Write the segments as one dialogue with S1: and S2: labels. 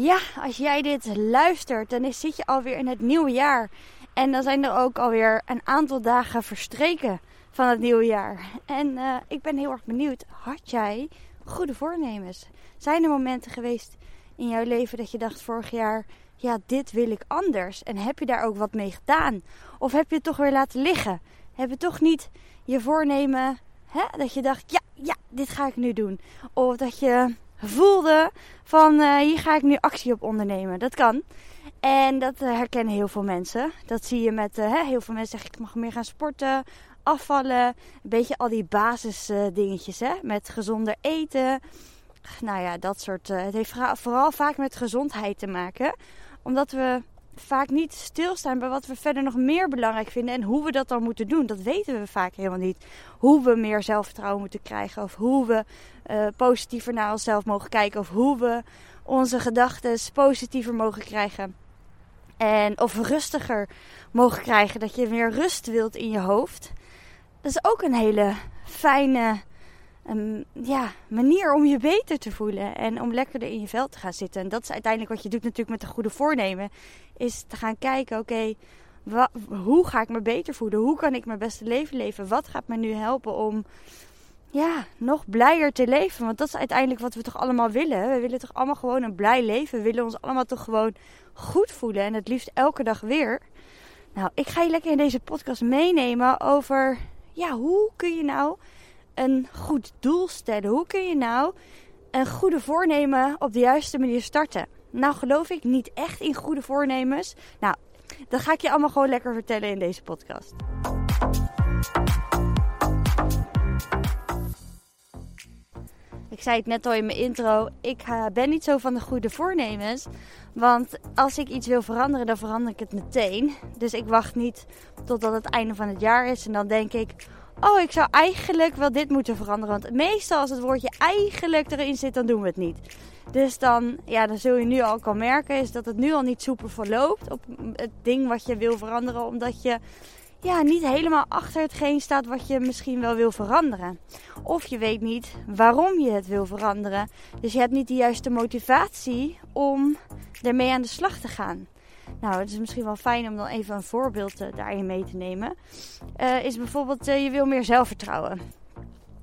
S1: Ja, als jij dit luistert, dan zit je alweer in het nieuwe jaar. En dan zijn er ook alweer een aantal dagen verstreken van het nieuwe jaar. En uh, ik ben heel erg benieuwd, had jij goede voornemens? Zijn er momenten geweest in jouw leven dat je dacht vorig jaar, ja, dit wil ik anders? En heb je daar ook wat mee gedaan? Of heb je het toch weer laten liggen? Heb je toch niet je voornemen, hè, dat je dacht, ja, ja, dit ga ik nu doen? Of dat je voelde van uh, hier ga ik nu actie op ondernemen. Dat kan. En dat uh, herkennen heel veel mensen. Dat zie je met uh, heel veel mensen zeggen ik mag meer gaan sporten, afvallen. Een beetje al die basisdingetjes hè. Met gezonder eten. Nou ja, dat soort. het heeft vooral vaak met gezondheid te maken. Omdat we vaak niet stilstaan bij wat we verder nog meer belangrijk vinden en hoe we dat dan moeten doen. Dat weten we vaak helemaal niet. Hoe we meer zelfvertrouwen moeten krijgen of hoe we uh, positiever naar onszelf mogen kijken of hoe we onze gedachten positiever mogen krijgen. En of rustiger mogen krijgen, dat je meer rust wilt in je hoofd. Dat is ook een hele fijne um, ja, manier om je beter te voelen en om lekkerder in je vel te gaan zitten. En dat is uiteindelijk wat je doet natuurlijk met een goede voornemen. Is te gaan kijken, oké, hoe ga ik me beter voelen? Hoe kan ik mijn beste leven leven? Wat gaat me nu helpen om ja, nog blijer te leven? Want dat is uiteindelijk wat we toch allemaal willen. We willen toch allemaal gewoon een blij leven. We willen ons allemaal toch gewoon goed voelen. En het liefst elke dag weer. Nou, ik ga je lekker in deze podcast meenemen over... Ja, hoe kun je nou een goed doel stellen? Hoe kun je nou een goede voornemen op de juiste manier starten? Nou geloof ik niet echt in goede voornemens. Nou, dat ga ik je allemaal gewoon lekker vertellen in deze podcast. Ik zei het net al in mijn intro. Ik eh, ben niet zo van de goede voornemens. Want als ik iets wil veranderen, dan verander ik het meteen. Dus ik wacht niet totdat het einde van het jaar is. En dan denk ik, oh, ik zou eigenlijk wel dit moeten veranderen. Want meestal als het woordje eigenlijk erin zit, dan doen we het niet. Dus dan, ja, dan zul je nu al kan merken, is dat het nu al niet super verloopt op het ding wat je wil veranderen. Omdat je ja, niet helemaal achter hetgeen staat wat je misschien wel wil veranderen. Of je weet niet waarom je het wil veranderen. Dus je hebt niet de juiste motivatie om ermee aan de slag te gaan. Nou, het is misschien wel fijn om dan even een voorbeeld uh, daarin mee te nemen. Uh, is bijvoorbeeld, uh, je wil meer zelfvertrouwen.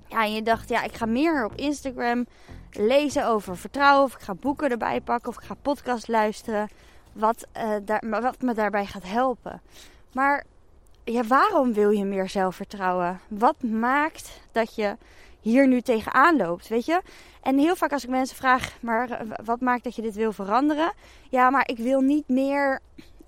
S1: Ja, en je dacht, ja, ik ga meer op Instagram lezen over vertrouwen. Of ik ga boeken erbij pakken. Of ik ga podcast luisteren. Wat, daar, wat me daarbij gaat helpen. Maar ja, waarom wil je meer zelfvertrouwen? Wat maakt dat je hier nu tegenaan loopt, weet je? En heel vaak als ik mensen vraag, maar eh, wat maakt dat je dit wil veranderen? Ja, maar ik wil niet meer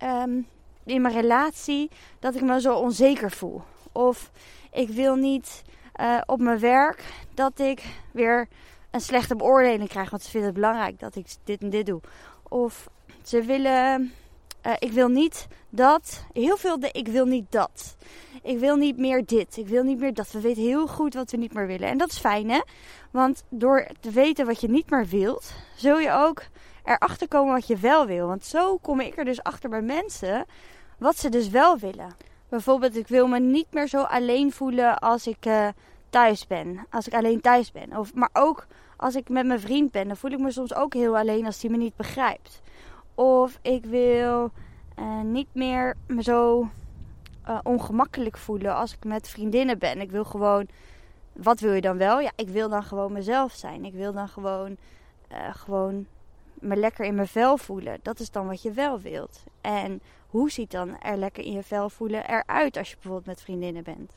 S1: um, in mijn relatie dat ik me zo onzeker voel. Of ik wil niet uh, op mijn werk dat ik weer een slechte beoordeling krijg, want ze vinden het belangrijk dat ik dit en dit doe. Of ze willen uh, ik wil niet dat. Heel veel de ik wil niet dat. Ik wil niet meer dit. Ik wil niet meer dat. We weten heel goed wat we niet meer willen. En dat is fijn hè. Want door te weten wat je niet meer wilt, zul je ook erachter komen wat je wel wil. Want zo kom ik er dus achter bij mensen wat ze dus wel willen. Bijvoorbeeld, ik wil me niet meer zo alleen voelen als ik uh, thuis ben. Als ik alleen thuis ben. Of, maar ook als ik met mijn vriend ben, dan voel ik me soms ook heel alleen als hij me niet begrijpt. Of ik wil uh, niet meer me zo uh, ongemakkelijk voelen als ik met vriendinnen ben. Ik wil gewoon. Wat wil je dan wel? Ja, ik wil dan gewoon mezelf zijn. Ik wil dan gewoon, uh, gewoon me lekker in mijn vel voelen. Dat is dan wat je wel wilt. En hoe ziet dan er lekker in je vel voelen eruit als je bijvoorbeeld met vriendinnen bent?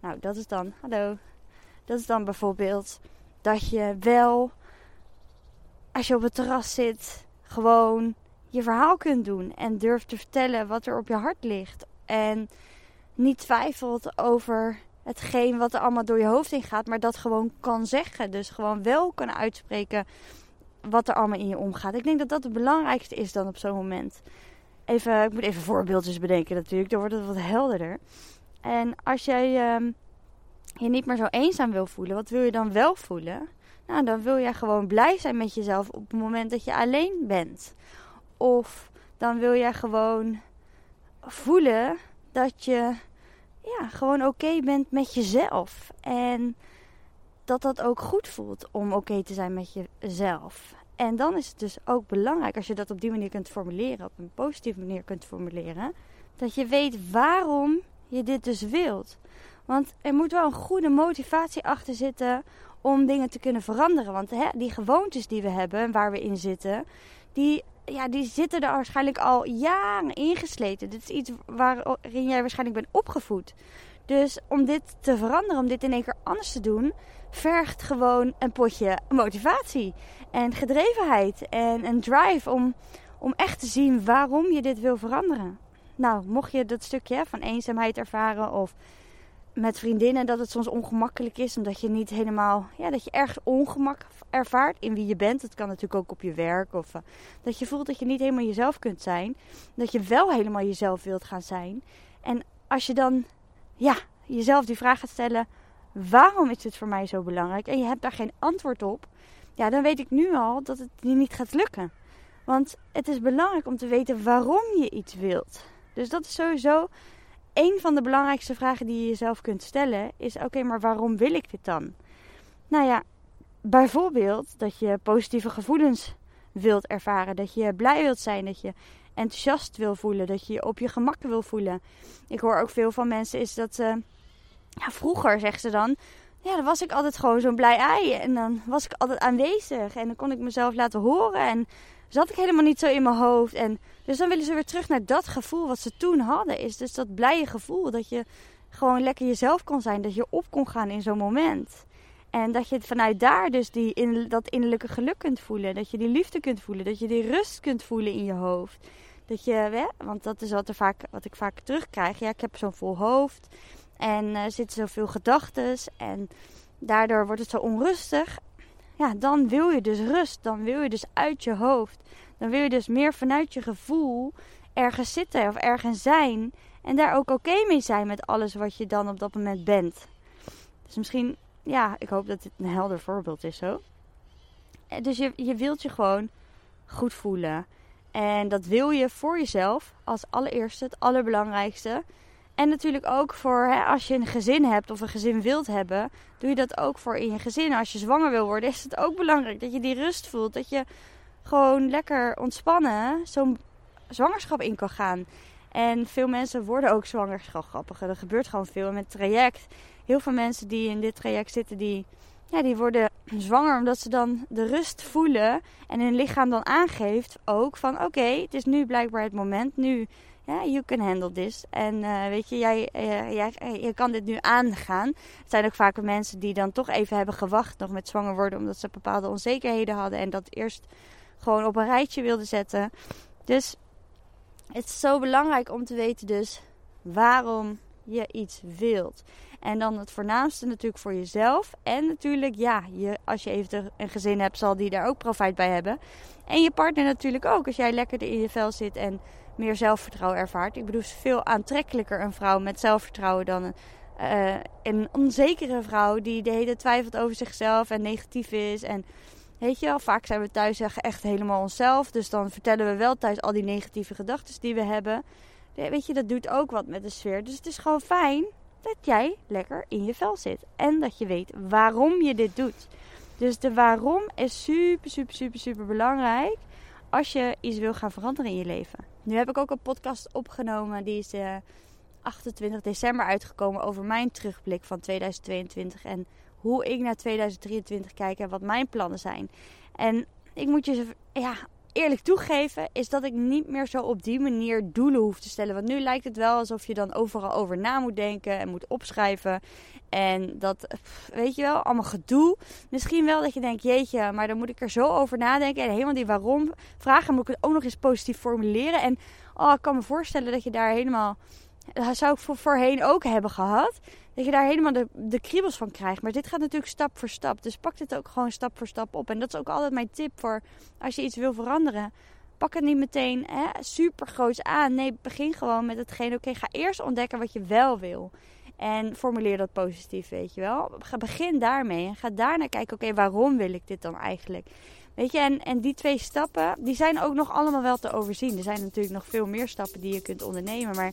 S1: Nou, dat is dan, hallo. Dat is dan bijvoorbeeld dat je wel, als je op het terras zit, gewoon je verhaal kunt doen en durft te vertellen wat er op je hart ligt. En niet twijfelt over hetgeen wat er allemaal door je hoofd in gaat, maar dat gewoon kan zeggen. Dus gewoon wel kan uitspreken wat er allemaal in je omgaat. Ik denk dat dat het belangrijkste is dan op zo'n moment. Even, ik moet even voorbeeldjes bedenken natuurlijk, dan wordt het wat helderder. En als jij um, je niet meer zo eenzaam wil voelen, wat wil je dan wel voelen? Nou, dan wil jij gewoon blij zijn met jezelf op het moment dat je alleen bent. Of dan wil jij gewoon voelen dat je ja, gewoon oké bent met jezelf. En dat dat ook goed voelt om oké te zijn met jezelf. En dan is het dus ook belangrijk als je dat op die manier kunt formuleren, op een positieve manier kunt formuleren, dat je weet waarom je dit dus wilt. Want er moet wel een goede motivatie achter zitten om dingen te kunnen veranderen. Want hè, die gewoontes die we hebben, waar we in zitten, die, ja, die zitten er waarschijnlijk al jaren ingesleten. Dit is iets waarin jij waarschijnlijk bent opgevoed. Dus om dit te veranderen, om dit in één keer anders te doen, vergt gewoon een potje motivatie en gedrevenheid en een drive om, om echt te zien waarom je dit wil veranderen. Nou, mocht je dat stukje van eenzaamheid ervaren of met vriendinnen dat het soms ongemakkelijk is omdat je niet helemaal, ja, dat je ergens ongemak ervaart in wie je bent. Dat kan natuurlijk ook op je werk of uh, dat je voelt dat je niet helemaal jezelf kunt zijn, dat je wel helemaal jezelf wilt gaan zijn. En als je dan, ja, jezelf die vraag gaat stellen: waarom is dit voor mij zo belangrijk? En je hebt daar geen antwoord op, ja, dan weet ik nu al dat het niet gaat lukken. Want het is belangrijk om te weten waarom je iets wilt. Dus dat is sowieso een van de belangrijkste vragen die je jezelf kunt stellen. Is oké, maar waarom wil ik dit dan? Nou ja, bijvoorbeeld dat je positieve gevoelens wilt ervaren. Dat je blij wilt zijn. Dat je enthousiast wil voelen. Dat je je op je gemak wil voelen. Ik hoor ook veel van mensen is dat ze... Ja, vroeger zeggen ze dan... Ja, dan was ik altijd gewoon zo'n blij ei. En dan was ik altijd aanwezig. En dan kon ik mezelf laten horen. En zat ik helemaal niet zo in mijn hoofd. En dus dan willen ze weer terug naar dat gevoel wat ze toen hadden. Is dus dat blije gevoel. Dat je gewoon lekker jezelf kon zijn. Dat je op kon gaan in zo'n moment. En dat je vanuit daar dus die in, dat innerlijke geluk kunt voelen. Dat je die liefde kunt voelen. Dat je die rust kunt voelen in je hoofd. Dat je, hè, want dat is wat, er vaak, wat ik vaak terugkrijg. Ja, ik heb zo'n vol hoofd. En uh, er zitten zoveel gedachten. En daardoor wordt het zo onrustig. Ja, dan wil je dus rust. Dan wil je dus uit je hoofd. Dan wil je dus meer vanuit je gevoel ergens zitten of ergens zijn. En daar ook oké mee zijn met alles wat je dan op dat moment bent. Dus misschien, ja, ik hoop dat dit een helder voorbeeld is zo. Eh, dus je, je wilt je gewoon goed voelen. En dat wil je voor jezelf als allereerste, het allerbelangrijkste. En natuurlijk ook voor hè, als je een gezin hebt of een gezin wilt hebben, doe je dat ook voor in je gezin. Als je zwanger wil worden, is het ook belangrijk dat je die rust voelt. Dat je gewoon lekker ontspannen zo'n zwangerschap in kan gaan. En veel mensen worden ook zwangerschap grappig. Er gebeurt gewoon veel. Met het traject, heel veel mensen die in dit traject zitten, die, ja, die worden zwanger omdat ze dan de rust voelen. En hun lichaam dan aangeeft ook van oké, het is nu blijkbaar het moment. Nu, ja, you can handle this. En uh, weet je, jij, uh, jij, je kan dit nu aangaan. Het zijn ook vaak mensen die dan toch even hebben gewacht nog met zwanger worden. Omdat ze bepaalde onzekerheden hadden. En dat eerst gewoon op een rijtje wilde zetten. Dus het is zo belangrijk om te weten dus waarom je iets wilt. En dan het voornaamste natuurlijk voor jezelf. En natuurlijk, ja, je, als je even een gezin hebt, zal die daar ook profijt bij hebben. En je partner natuurlijk ook. Als jij lekker in je vel zit en meer zelfvertrouwen ervaart. Ik bedoel, veel aantrekkelijker een vrouw met zelfvertrouwen dan een, uh, een onzekere vrouw die de hele twijfelt over zichzelf en negatief is. En Weet je wel, vaak zijn we thuis echt helemaal onszelf. Dus dan vertellen we wel thuis al die negatieve gedachten die we hebben. Weet je, dat doet ook wat met de sfeer. Dus het is gewoon fijn dat jij lekker in je vel zit. En dat je weet waarom je dit doet. Dus de waarom is super, super, super, super belangrijk als je iets wil gaan veranderen in je leven. Nu heb ik ook een podcast opgenomen. Die is uh, eh, 28 december uitgekomen over mijn terugblik van 2022. En hoe ik naar 2023 kijk en wat mijn plannen zijn. En ik moet je ja, eerlijk toegeven, is dat ik niet meer zo op die manier doelen hoef te stellen. Want nu lijkt het wel alsof je dan overal over na moet denken en moet opschrijven. En dat, weet je wel, allemaal gedoe. Misschien wel dat je denkt, jeetje, maar dan moet ik er zo over nadenken. En helemaal die waarom vragen moet ik het ook nog eens positief formuleren. En oh, ik kan me voorstellen dat je daar helemaal, dat zou ik voorheen ook hebben gehad dat je daar helemaal de, de kriebels van krijgt. Maar dit gaat natuurlijk stap voor stap. Dus pak dit ook gewoon stap voor stap op. En dat is ook altijd mijn tip voor als je iets wil veranderen. Pak het niet meteen hè, super groots aan. Nee, begin gewoon met hetgeen. Oké, ga eerst ontdekken wat je wel wil. En formuleer dat positief, weet je wel. Begin daarmee. En ga daarna kijken, oké, waarom wil ik dit dan eigenlijk? Weet je, en, en die twee stappen, die zijn ook nog allemaal wel te overzien. Er zijn natuurlijk nog veel meer stappen die je kunt ondernemen. Maar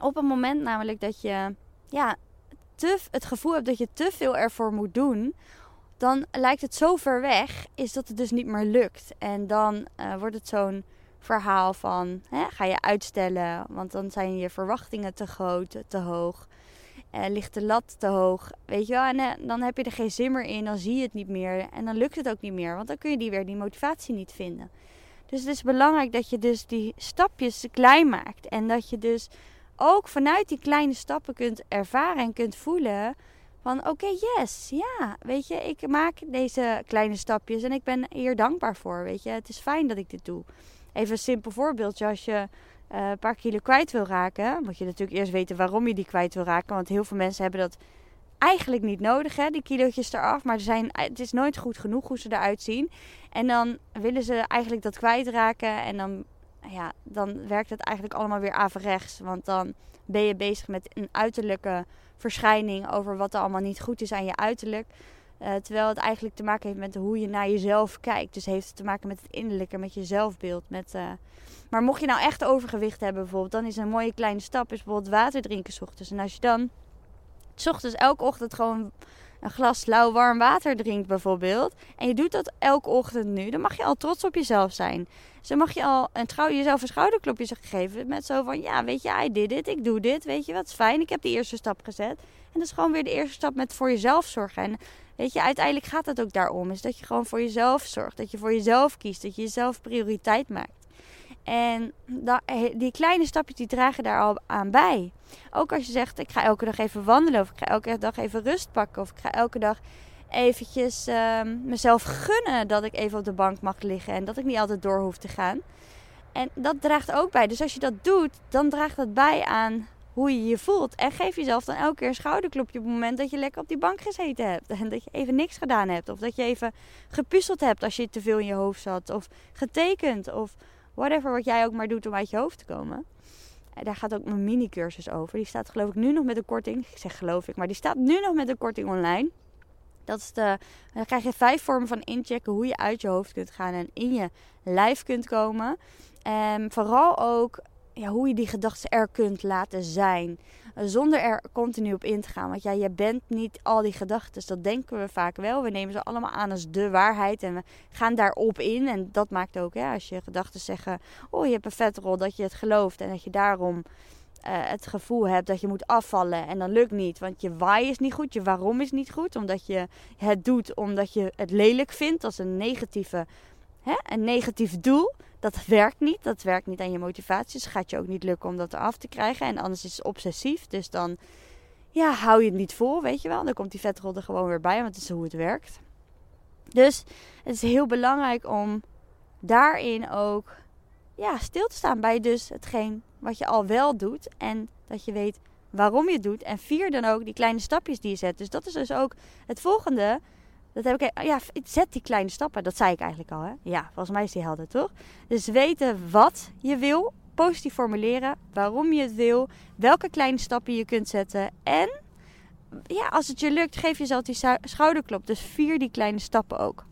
S1: Op het moment namelijk dat je ja, te, het gevoel hebt dat je te veel ervoor moet doen, dan lijkt het zo ver weg, is dat het dus niet meer lukt. En dan uh, wordt het zo'n verhaal van hè, ga je uitstellen, want dan zijn je verwachtingen te groot, te hoog. Uh, ligt de lat te hoog, weet je wel. En uh, dan heb je er geen zin meer in, dan zie je het niet meer. En dan lukt het ook niet meer, want dan kun je die weer die motivatie niet vinden. Dus het is belangrijk dat je dus die stapjes klein maakt. En dat je dus ook vanuit die kleine stappen kunt ervaren en kunt voelen van oké, yes, ja, weet je, ik maak deze kleine stapjes en ik ben hier dankbaar voor, weet je. Het is fijn dat ik dit doe. Even een simpel voorbeeldje, als je uh, een paar kilo kwijt wil raken, moet je natuurlijk eerst weten waarom je die kwijt wil raken, want heel veel mensen hebben dat eigenlijk niet nodig, hè, die kilootjes eraf, maar zijn, het is nooit goed genoeg hoe ze eruit zien. En dan willen ze eigenlijk dat kwijtraken en dan ja, dan werkt het eigenlijk allemaal weer averechts. Want dan ben je bezig met een uiterlijke verschijning over wat er allemaal niet goed is aan je uiterlijk. Uh, terwijl het eigenlijk te maken heeft met hoe je naar jezelf kijkt. Dus heeft het te maken met het innerlijke, met je zelfbeeld. Met, uh... Maar mocht je nou echt overgewicht hebben bijvoorbeeld, dan is een mooie kleine stap is bijvoorbeeld water drinken s ochtends. En als je dan s ochtends elke ochtend gewoon een glas lauw warm water drinkt bijvoorbeeld. En je doet dat elke ochtend nu. Dan mag je al trots op jezelf zijn. Dus dan mag je al een trouw, jezelf een schouderklopje geven. Met zo van, ja weet je, I did it. Ik doe dit. Weet je wat, is fijn. Ik heb de eerste stap gezet. En dat is gewoon weer de eerste stap met voor jezelf zorgen. En weet je, uiteindelijk gaat het ook daarom. Is dat je gewoon voor jezelf zorgt. Dat je voor jezelf kiest. Dat je jezelf prioriteit maakt. En die kleine stapjes die dragen daar al aan bij. Ook als je zegt, ik ga elke dag even wandelen. Of ik ga elke dag even rust pakken. Of ik ga elke dag eventjes uh, mezelf gunnen dat ik even op de bank mag liggen. En dat ik niet altijd door hoef te gaan. En dat draagt ook bij. Dus als je dat doet, dan draagt dat bij aan hoe je je voelt. En geef jezelf dan elke keer een schouderklopje op het moment dat je lekker op die bank gezeten hebt. En dat je even niks gedaan hebt. Of dat je even gepuzzeld hebt als je te veel in je hoofd zat. Of getekend. Of whatever wat jij ook maar doet om uit je hoofd te komen. En daar gaat ook mijn mini-cursus over. Die staat geloof ik nu nog met een korting. Ik zeg geloof ik, maar die staat nu nog met een korting online. Dat is de, dan krijg je vijf vormen van inchecken hoe je uit je hoofd kunt gaan en in je lijf kunt komen. En vooral ook ja, hoe je die gedachten er kunt laten zijn. Zonder er continu op in te gaan. Want ja, je bent niet al die gedachten. Dat denken we vaak wel. We nemen ze allemaal aan als de waarheid. En we gaan daarop in. En dat maakt ook, hè, als je gedachten zeggen: Oh, je hebt een vetrol. Dat je het gelooft. En dat je daarom uh, het gevoel hebt dat je moet afvallen. En dan lukt niet. Want je why is niet goed. Je waarom is niet goed. Omdat je het doet omdat je het lelijk vindt. als een negatieve hè, een negatief doel, dat werkt niet. Dat werkt niet aan je motivatie. Dus gaat je ook niet lukken om dat eraf te krijgen. En anders is het obsessief. Dus dan ja, hou je het niet vol, weet je wel. Dan komt die vetrol er gewoon weer bij, want het is hoe het werkt. Dus het is heel belangrijk om daarin ook ja, stil te staan bij dus hetgeen wat je al wel doet. En dat je weet waarom je het doet. En vier dan ook die kleine stapjes die je zet. Dus dat is dus ook het volgende dat heb ik, ja, zet die kleine stappen. Dat zei ik eigenlijk al. Hè? Ja, volgens mij is die helder, toch? Dus weten wat je wil, positief formuleren, waarom je het wil, welke kleine stappen je kunt zetten. En ja, als het je lukt, geef jezelf die schouderklop. Dus vier die kleine stappen ook.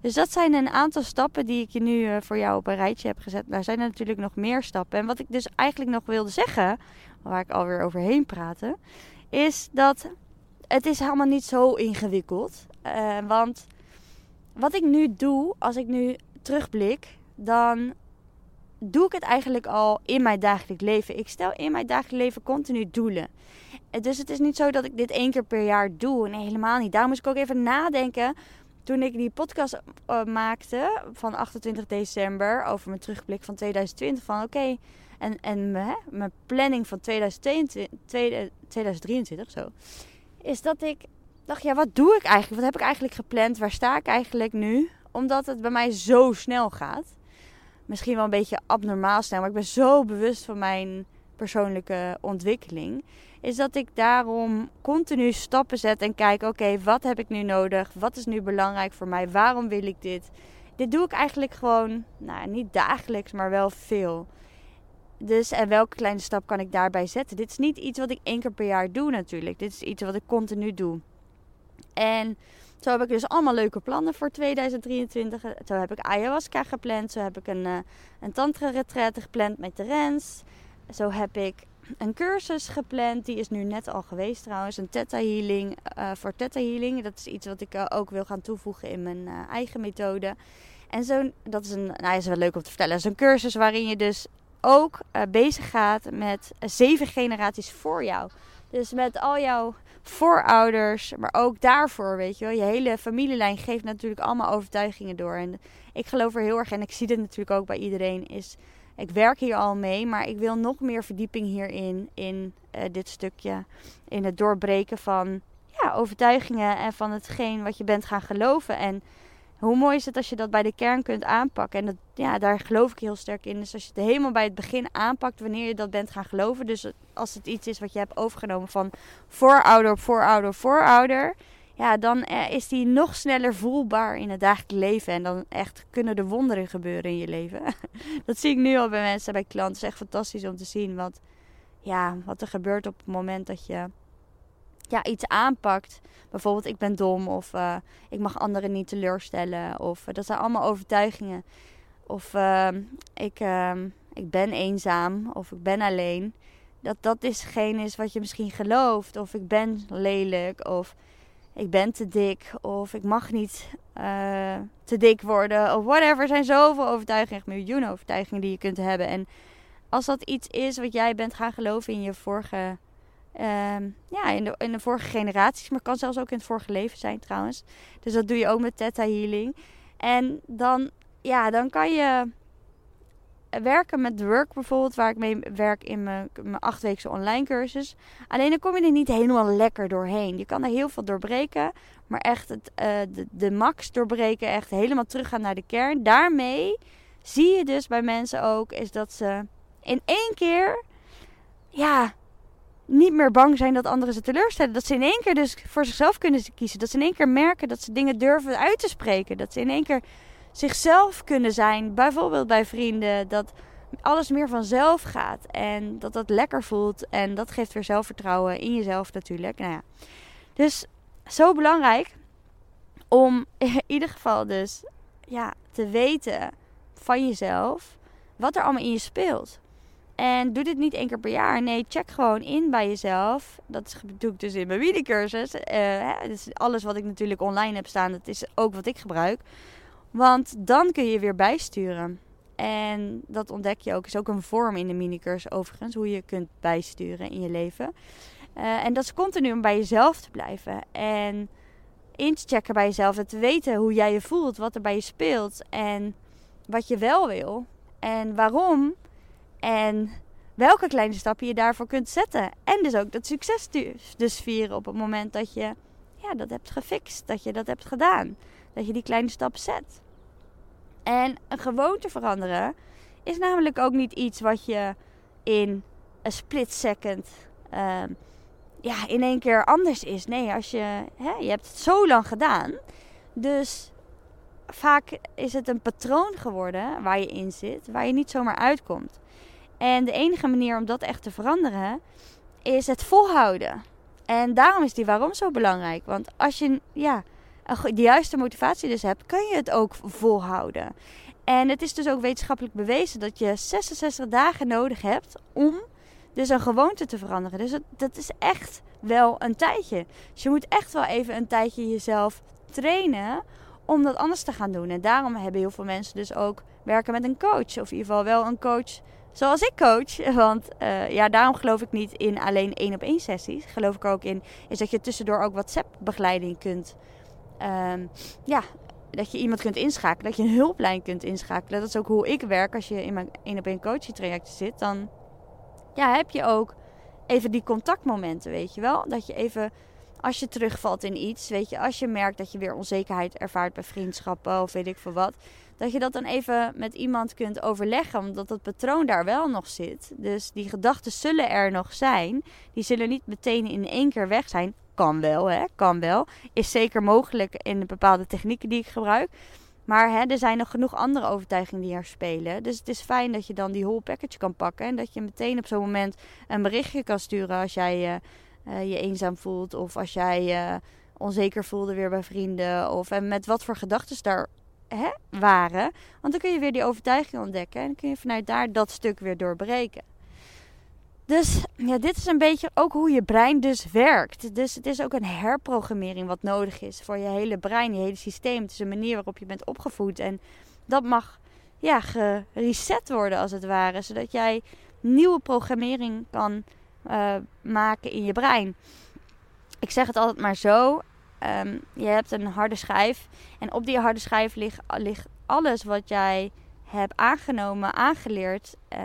S1: Dus dat zijn een aantal stappen die ik je nu eh, voor jou op een rijtje heb gezet. Daar zijn er natuurlijk nog meer stappen. En wat ik dus eigenlijk nog wilde zeggen, waar ik alweer overheen praatte, is dat het is helemaal niet zo ingewikkeld. Uh, want wat ik nu doe, als ik nu terugblik, dan doe ik het eigenlijk al in mijn dagelijks leven. Ik stel in mijn dagelijks leven continu doelen. Dus het is niet zo dat ik dit één keer per jaar doe. Nee, helemaal niet. Daar moest ik ook even nadenken toen ik die podcast uh, maakte van 28 december over mijn terugblik van 2020. Van oké, En, en hè, mijn planning van 2022, 2023 zo, is dat ik dacht, ja, wat doe ik eigenlijk? Wat heb ik eigenlijk gepland? Waar sta ik eigenlijk nu? Omdat het bij mij zo snel gaat. Misschien wel een beetje abnormaal snel, maar ik ben zo bewust van mijn persoonlijke ontwikkeling. Is dat ik daarom continu stappen zet en kijk: oké, wat heb ik nu nodig? Wat is nu belangrijk voor mij? Waarom wil ik dit? Dit doe ik eigenlijk gewoon, nou niet dagelijks, maar wel veel. Dus en welke kleine stap kan ik daarbij zetten? Dit is niet iets wat ik één keer per jaar doe natuurlijk. Dit is iets wat ik continu doe. En zo heb ik dus allemaal leuke plannen voor 2023. Zo heb ik ayahuasca gepland. Zo heb ik een, uh, een tantra-retraite gepland met Terence. Zo heb ik een cursus gepland. Die is nu net al geweest trouwens. Een Theta Healing uh, voor Theta Healing. Dat is iets wat ik uh, ook wil gaan toevoegen in mijn eigen methode. En zo, dat is, een, nou, is wel leuk om te vertellen. Een cursus waarin je dus ook bezig gaat met zeven generaties voor jou. Dus met al jouw voorouders, maar ook daarvoor, weet je wel. Je hele familielijn geeft natuurlijk allemaal overtuigingen door. En ik geloof er heel erg, en ik zie dit natuurlijk ook bij iedereen, is... Ik werk hier al mee, maar ik wil nog meer verdieping hierin, in uh, dit stukje. In het doorbreken van ja, overtuigingen en van hetgeen wat je bent gaan geloven. En hoe mooi is het als je dat bij de kern kunt aanpakken? En dat, ja, daar geloof ik heel sterk in. Dus als je het helemaal bij het begin aanpakt, wanneer je dat bent gaan geloven. Dus als het iets is wat je hebt overgenomen van voorouder op voorouder voorouder. Ja, dan eh, is die nog sneller voelbaar in het dagelijks leven. En dan echt kunnen er wonderen gebeuren in je leven. dat zie ik nu al bij mensen, bij klanten. Het is echt fantastisch om te zien wat, ja, wat er gebeurt op het moment dat je ja, iets aanpakt. Bijvoorbeeld, ik ben dom of uh, ik mag anderen niet teleurstellen. Of uh, dat zijn allemaal overtuigingen. Of uh, ik, ehm, ik ben eenzaam of ik ben alleen. Dat dat is geen is wat je misschien gelooft. Of ik ben lelijk of ik ben te dik of ik mag niet eh, te dik worden. Of whatever. Er zijn zoveel overtuigingen, miljoenen overtuigingen die je kunt hebben. En als dat iets is wat jij bent gaan geloven in je vorige Um, ja, in de, in de vorige generaties, maar kan zelfs ook in het vorige leven zijn trouwens. Dus dat doe je ook met Theta Healing. En dan, ja, dan kan je werken met Work bijvoorbeeld, waar ik mee werk in mijn, mijn achtweekse online cursus. Alleen dan kom je er niet helemaal lekker doorheen. Je kan er heel veel doorbreken, maar echt het, uh, de, de max doorbreken, echt helemaal teruggaan naar de kern. Daarmee zie je dus bij mensen ook, is dat ze in één keer, ja, niet meer bang zijn dat anderen ze teleurstellen. Dat ze in één keer dus voor zichzelf kunnen kiezen. Dat ze in één keer merken dat ze dingen durven uit te spreken. Dat ze in één keer zichzelf kunnen zijn. Bijvoorbeeld bij vrienden. Dat alles meer vanzelf gaat. En dat dat lekker voelt. En dat geeft weer zelfvertrouwen in jezelf natuurlijk. Nou ja. Dus zo belangrijk om in ieder geval dus ja, te weten van jezelf wat er allemaal in je speelt. En doe dit niet één keer per jaar. Nee, check gewoon in bij jezelf. Dat doe ik dus in mijn videocursus. Uh, dus alles wat ik natuurlijk online heb staan, dat is ook wat ik gebruik. Want dan kun je weer bijsturen. En dat ontdek je ook. Is ook een vorm in de minicursus overigens. Hoe je kunt bijsturen in je leven. Uh, en dat is continu om bij jezelf te blijven. En in te checken bij jezelf. En te weten hoe jij je voelt. Wat er bij je speelt. En wat je wel wil. En waarom. En welke kleine stappen je daarvoor kunt zetten. En dus ook dat succes dus, vieren op het moment dat je ja, dat hebt gefixt. Dat je dat hebt gedaan. Dat je die kleine stap zet. En een gewoonte veranderen is namelijk ook niet iets wat je in een split second uh, ja, in één keer anders is. Nee, als je, hè, je hebt het zo lang gedaan. Dus vaak is het een patroon geworden waar je in zit, waar je niet zomaar uitkomt. En de enige manier om dat echt te veranderen is het volhouden. En daarom is die waarom zo belangrijk. Want als je ja, de juiste motivatie dus hebt, kun je het ook volhouden. En het is dus ook wetenschappelijk bewezen dat je 66 dagen nodig hebt om dus een gewoonte te veranderen. Dus dat is echt wel een tijdje. Dus je moet echt wel even een tijdje jezelf trainen om dat anders te gaan doen. En daarom hebben heel veel mensen dus ook werken met een coach. Of in ieder geval wel een coach zoals ik coach. Want uh, ja, daarom geloof ik niet in alleen één op één sessies. Geloof ik ook in is dat je tussendoor ook WhatsApp begeleiding kunt um, ja, dat je iemand kunt inschakelen, dat je een hulplijn kunt inschakelen. Dat is ook hoe ik werk als je in mijn één op één coaching traject zit. Dan ja, heb je ook even die contactmomenten, weet je wel. Dat je even, als je terugvalt in iets, weet je, als je merkt dat je weer onzekerheid ervaart bij vriendschappen of weet ik veel wat. Dat je dat dan even met iemand kunt overleggen, omdat het patroon daar wel nog zit. Dus die gedachten zullen er nog zijn. Die zullen niet meteen in één keer weg zijn. Kan wel, hè? Kan wel. Is zeker mogelijk in de bepaalde technieken die ik gebruik. Maar hè, er zijn nog genoeg andere overtuigingen die er spelen. Dus het is fijn dat je dan die whole package kan pakken. En dat je meteen op zo'n moment een berichtje kan sturen als jij uh, je eenzaam voelt. Of als jij uh, onzeker voelde weer bij vrienden. Of en met wat voor gedachten daar waren. Want dan kun je weer die overtuiging ontdekken. En dan kun je vanuit daar dat stuk weer doorbreken. Dus ja, dit is een beetje ook hoe je brein dus werkt. Dus het is ook een herprogrammering wat nodig is voor je hele brein, je hele systeem. Het is een manier waarop je bent opgevoed. En dat mag ja, gereset worden als het ware. Zodat jij nieuwe programmering kan uh, maken in je brein. Ik zeg het altijd maar zo. Um, je hebt een harde schijf. En op die harde schijf ligt, alles wat jij hebt aangenomen, aangeleerd. Uh,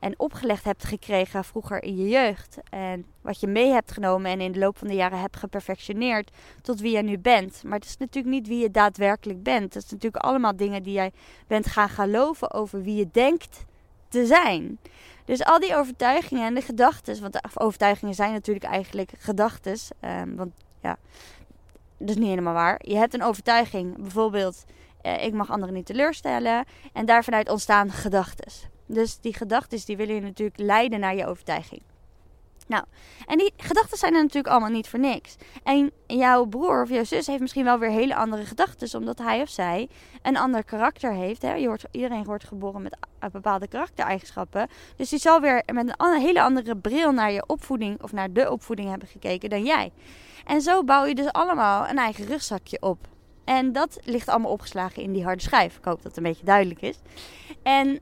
S1: en opgelegd hebt gekregen vroeger in je jeugd. En wat je mee hebt genomen en in de loop van de jaren hebt geperfectioneerd tot wie je nu bent. Maar het is natuurlijk niet wie je daadwerkelijk bent. Het is natuurlijk allemaal dingen die jij bent gaan geloven over wie je denkt te zijn. Dus al die overtuigingen en de gedachten, want overtuigingen zijn natuurlijk eigenlijk gedachten. Um, want ja, is niet helemaal waar. Je hebt een overtuiging, bijvoorbeeld, eh, ik mag anderen niet teleurstellen. En daarvanuit ontstaan gedachten. Dus die gedachten die willen je natuurlijk leiden naar je overtuiging. Nou, en die gedachten zijn er natuurlijk allemaal niet voor niks. En jouw broer of jouw zus heeft misschien wel weer hele andere gedachten, omdat hij of zij een ander karakter heeft. Hè? Je wordt, iedereen wordt geboren met bepaalde karaktereigenschappen. Dus die zal weer met een hele andere bril naar je opvoeding of naar de opvoeding hebben gekeken dan jij. En zo bouw je dus allemaal een eigen rugzakje op. En dat ligt allemaal opgeslagen in die harde schijf. Ik hoop dat het een beetje duidelijk is. En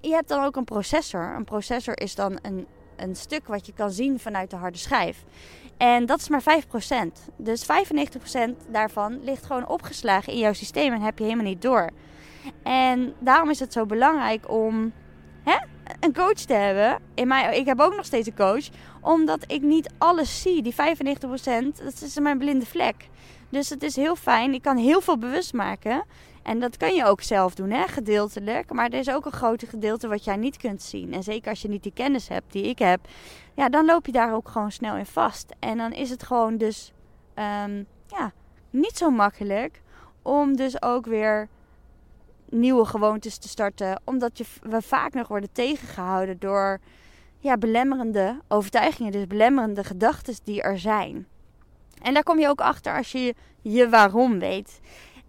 S1: je hebt dan ook een processor. Een processor is dan een, een stuk wat je kan zien vanuit de harde schijf. En dat is maar 5%. Dus 95% daarvan ligt gewoon opgeslagen in jouw systeem en heb je helemaal niet door. En daarom is het zo belangrijk om hè, een coach te hebben. In mij, ik heb ook nog steeds een coach. Omdat ik niet alles zie. Die 95% dat is mijn blinde vlek. Dus het is heel fijn. Ik kan heel veel bewust maken. En dat kun je ook zelf doen, hè, gedeeltelijk. Maar er is ook een grote gedeelte wat jij niet kunt zien. En zeker als je niet die kennis hebt die ik heb, ja, dan loop je daar ook gewoon snel in vast. En dan is het gewoon dus um, ja, niet zo makkelijk om dus ook weer nieuwe gewoontes te starten. Omdat je, we vaak nog worden tegengehouden door ja, belemmerende overtuigingen, dus belemmerende gedachten die er zijn. En daar kom je ook achter als je je waarom weet.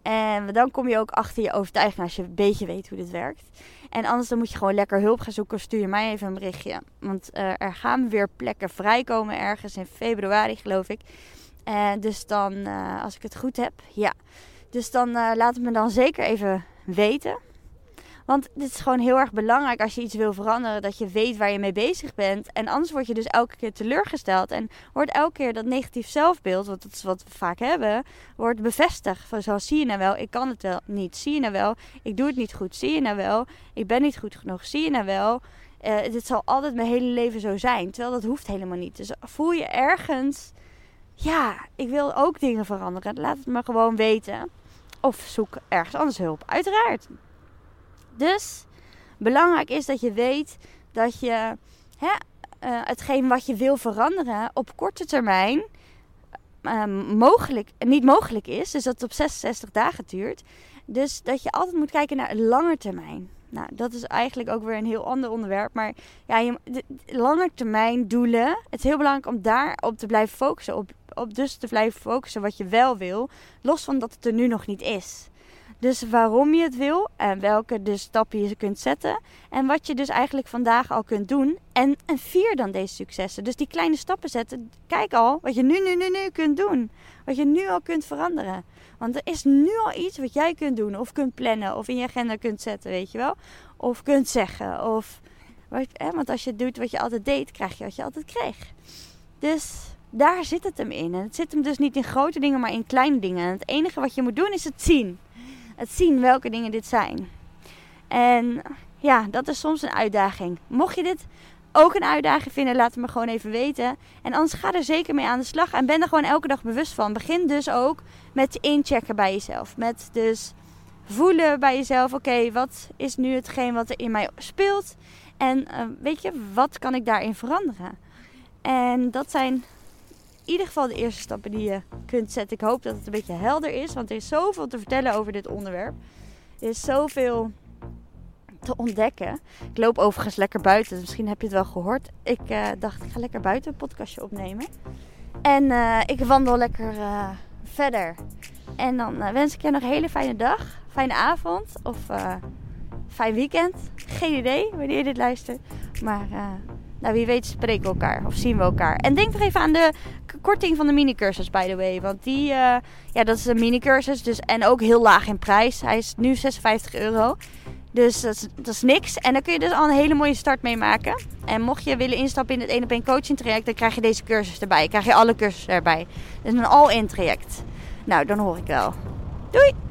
S1: En dan kom je ook achter je overtuiging als je een beetje weet hoe dit werkt. En anders dan moet je gewoon lekker hulp gaan zoeken. Stuur je mij even een berichtje. Want uh, er gaan weer plekken vrijkomen ergens in februari geloof ik. En dus dan, uh, als ik het goed heb, ja. Dus dan laat het me dan zeker even weten. Want dit is gewoon heel erg belangrijk als je iets wil veranderen, dat je weet waar je mee bezig bent. En anders word je dus elke keer teleurgesteld. En wordt elke keer dat negatief zelfbeeld, want dat is wat we vaak hebben, wordt bevestigd. Van zoals zie je nou wel, ik kan het wel niet. Zie je nou wel, ik doe het niet goed. Zie je nou wel, ik ben niet goed genoeg. Zie je nou wel, uh, dit zal altijd mijn hele leven zo zijn. Terwijl dat hoeft helemaal niet. Dus voel je ergens, ja, ik wil ook dingen veranderen. Laat het me gewoon weten. Of zoek ergens anders hulp. Uiteraard. Dus belangrijk is dat je weet dat je hè, uh, hetgeen wat je wil veranderen op korte termijn uh, mogelijk, niet mogelijk is. Dus dat het op 66 dagen duurt. Dus dat je altijd moet kijken naar een lange termijn. Nou, dat is eigenlijk ook weer een heel ander onderwerp. Maar ja, je, lange termijn doelen. Het is heel belangrijk om daarop te blijven focussen. Op, op dus te blijven focussen wat je wel wil. Los van dat het er nu nog niet is. Dus waarom je het wil en welke dus stappen je kunt zetten. En wat je dus eigenlijk vandaag al kunt doen. En, en vier dan deze successen. Dus die kleine stappen zetten. Kijk al wat je nu, nu, nu, nu kunt doen. Wat je nu al kunt veranderen. Want er is nu al iets wat jij kunt doen. Of kunt plannen. Of in je agenda kunt zetten, weet je wel. Of kunt zeggen. Of, want als je doet wat je altijd deed, krijg je wat je altijd kreeg. Dus daar zit het hem in. En het zit hem dus niet in grote dingen, maar in kleine dingen. En het enige wat je moet doen is het zien. het zien welke dingen dit zijn. En ja, dat is soms een uitdaging. Mocht je dit ook een uitdaging vinden, laat het me gewoon even weten. En anders ga er zeker mee aan de slag. En ben er gewoon elke dag bewust van. Begin dus ook met inchecken bij jezelf. Met dus voelen bij jezelf. Oké, wat is nu hetgeen wat er in mij speelt? En uh, weet je, wat kan ik daarin veranderen? En dat zijn in ieder geval de eerste stappen die je kunt zetten. Ik hoop dat het een beetje helder is, want er is zoveel te vertellen over dit onderwerp. Er is zoveel te ontdekken. Ik loop overigens lekker buiten, dus misschien heb je het wel gehoord. Ik uh, dacht, ik ga lekker buiten een podcastje opnemen. En uh, ik wandel lekker uh, verder. En dan wens ik je nog een hele fijne dag, fijne avond of fijn weekend. Geen idee wanneer je dit luistert. Maar nou, wie weet spreken we elkaar of zien we elkaar. En denk nog even aan de korting van de minicursus, by the way. Want die, ja, dat is een minicursus. Dus, en ook heel laag in prijs. Hij is nu 56 euro. Dus dat is, dat is, niks. En dan kun je dus al een hele mooie start mee maken. En mocht je willen instappen in het 1 op 1 coaching traject, dan krijg je deze cursus erbij. Krijg je alle cursussen erbij. Dus een all-in traject. Nou, dan hoor ik wel. Doei!